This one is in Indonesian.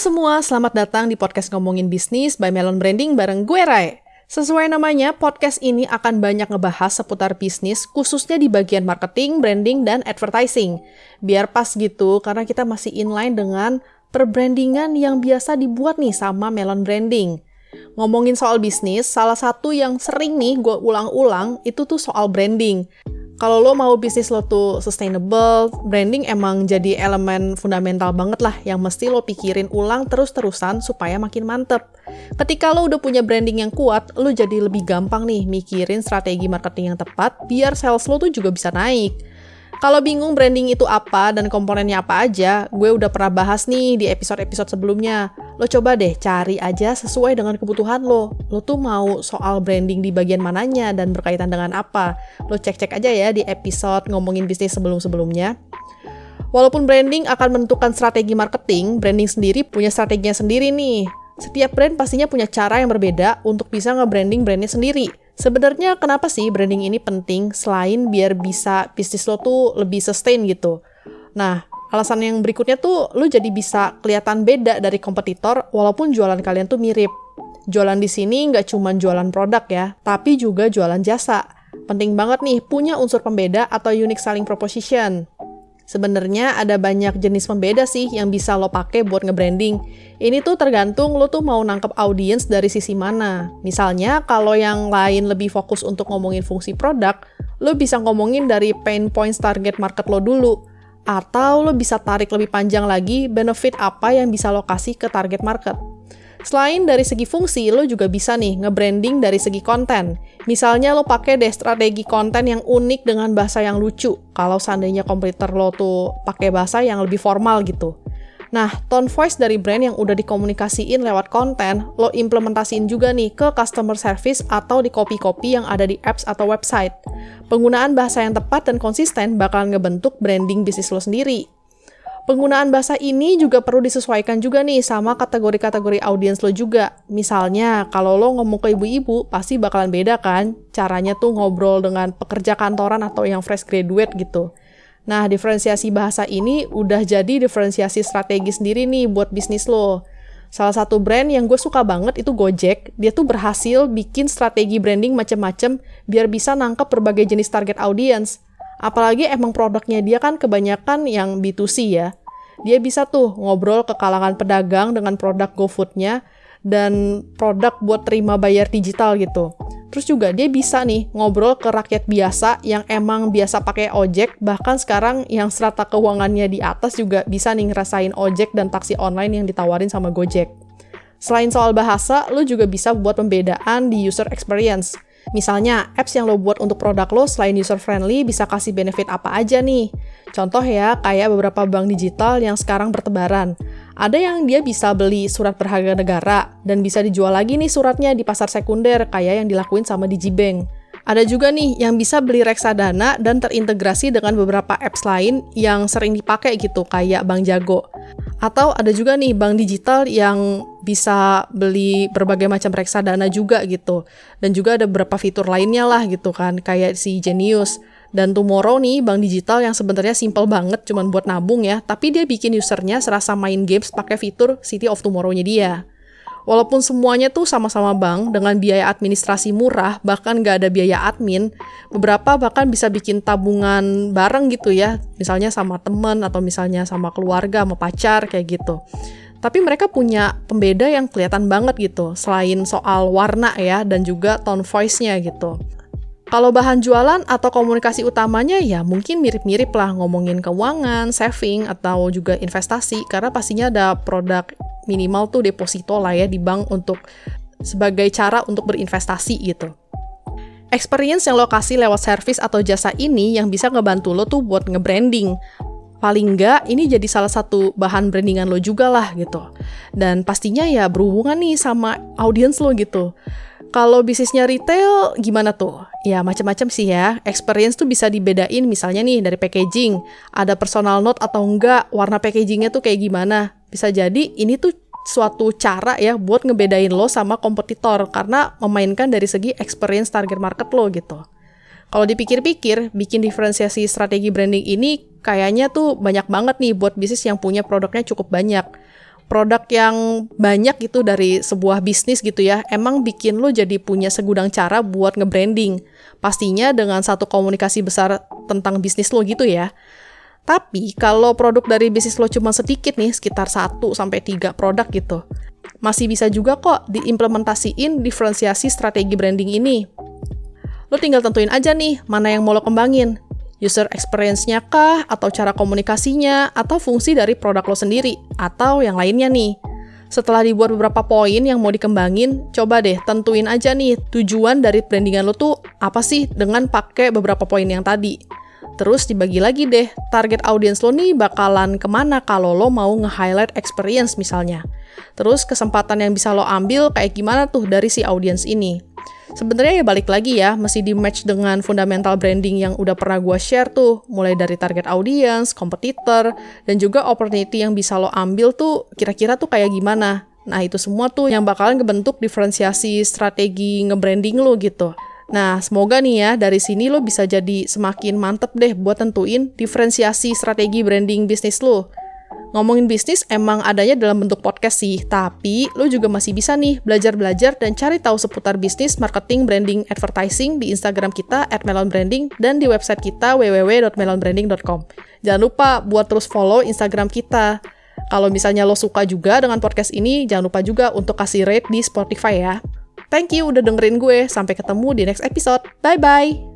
semua, selamat datang di podcast Ngomongin Bisnis by Melon Branding bareng gue Rai. Sesuai namanya, podcast ini akan banyak ngebahas seputar bisnis, khususnya di bagian marketing, branding, dan advertising. Biar pas gitu, karena kita masih inline dengan perbrandingan yang biasa dibuat nih sama Melon Branding. Ngomongin soal bisnis, salah satu yang sering nih gue ulang-ulang itu tuh soal branding kalau lo mau bisnis lo tuh sustainable, branding emang jadi elemen fundamental banget lah yang mesti lo pikirin ulang terus-terusan supaya makin mantep. Ketika lo udah punya branding yang kuat, lo jadi lebih gampang nih mikirin strategi marketing yang tepat biar sales lo tuh juga bisa naik. Kalau bingung branding itu apa dan komponennya apa aja, gue udah pernah bahas nih di episode-episode sebelumnya. Lo coba deh cari aja sesuai dengan kebutuhan lo. Lo tuh mau soal branding di bagian mananya dan berkaitan dengan apa. Lo cek-cek aja ya di episode ngomongin bisnis sebelum-sebelumnya. Walaupun branding akan menentukan strategi marketing, branding sendiri punya strateginya sendiri nih. Setiap brand pastinya punya cara yang berbeda untuk bisa nge-branding brandnya sendiri. Sebenarnya kenapa sih branding ini penting selain biar bisa bisnis lo tuh lebih sustain gitu. Nah, alasan yang berikutnya tuh lo jadi bisa kelihatan beda dari kompetitor walaupun jualan kalian tuh mirip. Jualan di sini nggak cuma jualan produk ya, tapi juga jualan jasa. Penting banget nih punya unsur pembeda atau unique selling proposition. Sebenarnya ada banyak jenis pembeda sih yang bisa lo pakai buat nge-branding. Ini tuh tergantung lo tuh mau nangkep audiens dari sisi mana. Misalnya kalau yang lain lebih fokus untuk ngomongin fungsi produk, lo bisa ngomongin dari pain points target market lo dulu. Atau lo bisa tarik lebih panjang lagi benefit apa yang bisa lo kasih ke target market. Selain dari segi fungsi, lo juga bisa nih nge-branding dari segi konten. Misalnya lo pakai deh strategi konten yang unik dengan bahasa yang lucu. Kalau seandainya komputer lo tuh pakai bahasa yang lebih formal gitu. Nah, tone voice dari brand yang udah dikomunikasiin lewat konten, lo implementasiin juga nih ke customer service atau di copy-copy yang ada di apps atau website. Penggunaan bahasa yang tepat dan konsisten bakal ngebentuk branding bisnis lo sendiri. Penggunaan bahasa ini juga perlu disesuaikan juga nih sama kategori-kategori audiens lo juga. Misalnya, kalau lo ngomong ke ibu-ibu, pasti bakalan beda kan? Caranya tuh ngobrol dengan pekerja kantoran atau yang fresh graduate gitu. Nah, diferensiasi bahasa ini udah jadi diferensiasi strategi sendiri nih buat bisnis lo. Salah satu brand yang gue suka banget itu Gojek. Dia tuh berhasil bikin strategi branding macem-macem biar bisa nangkep berbagai jenis target audience. Apalagi emang produknya dia kan kebanyakan yang B2C ya dia bisa tuh ngobrol ke kalangan pedagang dengan produk GoFood-nya dan produk buat terima bayar digital gitu. Terus juga dia bisa nih ngobrol ke rakyat biasa yang emang biasa pakai ojek, bahkan sekarang yang strata keuangannya di atas juga bisa nih ngerasain ojek dan taksi online yang ditawarin sama Gojek. Selain soal bahasa, lo juga bisa buat pembedaan di user experience. Misalnya, apps yang lo buat untuk produk lo selain user-friendly bisa kasih benefit apa aja nih. Contoh ya, kayak beberapa bank digital yang sekarang bertebaran. Ada yang dia bisa beli surat berharga negara, dan bisa dijual lagi nih suratnya di pasar sekunder, kayak yang dilakuin sama Digibank. Ada juga nih yang bisa beli reksadana dan terintegrasi dengan beberapa apps lain yang sering dipakai gitu, kayak Bank Jago. Atau ada juga nih bank digital yang bisa beli berbagai macam reksadana juga gitu. Dan juga ada beberapa fitur lainnya lah gitu kan, kayak si Genius. Dan Tomorrow nih, bank digital yang sebenarnya simple banget, cuman buat nabung ya, tapi dia bikin usernya serasa main games pakai fitur City of Tomorrow-nya dia. Walaupun semuanya tuh sama-sama bank dengan biaya administrasi murah, bahkan nggak ada biaya admin, beberapa bahkan bisa bikin tabungan bareng gitu ya, misalnya sama temen atau misalnya sama keluarga, sama pacar kayak gitu. Tapi mereka punya pembeda yang kelihatan banget gitu, selain soal warna ya dan juga tone voice-nya gitu. Kalau bahan jualan atau komunikasi utamanya ya mungkin mirip-mirip lah ngomongin keuangan, saving, atau juga investasi karena pastinya ada produk minimal tuh deposito lah ya di bank untuk sebagai cara untuk berinvestasi gitu. Experience yang lo kasih lewat service atau jasa ini yang bisa ngebantu lo tuh buat nge-branding. Paling nggak ini jadi salah satu bahan brandingan lo juga lah gitu. Dan pastinya ya berhubungan nih sama audiens lo gitu. Kalau bisnisnya retail gimana tuh? Ya macam-macam sih ya. Experience tuh bisa dibedain misalnya nih dari packaging. Ada personal note atau enggak, warna packagingnya tuh kayak gimana. Bisa jadi ini tuh suatu cara ya buat ngebedain lo sama kompetitor karena memainkan dari segi experience target market lo gitu. Kalau dipikir-pikir, bikin diferensiasi strategi branding ini kayaknya tuh banyak banget nih buat bisnis yang punya produknya cukup banyak produk yang banyak gitu dari sebuah bisnis gitu ya, emang bikin lo jadi punya segudang cara buat nge-branding. Pastinya dengan satu komunikasi besar tentang bisnis lo gitu ya. Tapi kalau produk dari bisnis lo cuma sedikit nih, sekitar 1 sampai 3 produk gitu. Masih bisa juga kok diimplementasiin diferensiasi strategi branding ini. Lo tinggal tentuin aja nih mana yang mau lo kembangin user experience-nya kah, atau cara komunikasinya, atau fungsi dari produk lo sendiri, atau yang lainnya nih. Setelah dibuat beberapa poin yang mau dikembangin, coba deh tentuin aja nih tujuan dari brandingan lo tuh apa sih dengan pakai beberapa poin yang tadi. Terus dibagi lagi deh, target audience lo nih bakalan ke mana kalau lo mau nge-highlight experience misalnya. Terus kesempatan yang bisa lo ambil kayak gimana tuh dari si audience ini. Sebenarnya ya balik lagi ya, mesti di match dengan fundamental branding yang udah pernah gue share tuh, mulai dari target audience, kompetitor, dan juga opportunity yang bisa lo ambil tuh kira-kira tuh kayak gimana. Nah itu semua tuh yang bakalan ngebentuk diferensiasi strategi nge-branding lo gitu. Nah, semoga nih ya, dari sini lo bisa jadi semakin mantep deh buat tentuin diferensiasi strategi branding bisnis lo. Ngomongin bisnis emang adanya dalam bentuk podcast sih, tapi lo juga masih bisa nih belajar-belajar dan cari tahu seputar bisnis, marketing, branding, advertising di Instagram kita at melonbranding dan di website kita www.melonbranding.com. Jangan lupa buat terus follow Instagram kita. Kalau misalnya lo suka juga dengan podcast ini, jangan lupa juga untuk kasih rate di Spotify ya. Thank you udah dengerin gue. Sampai ketemu di next episode. Bye-bye.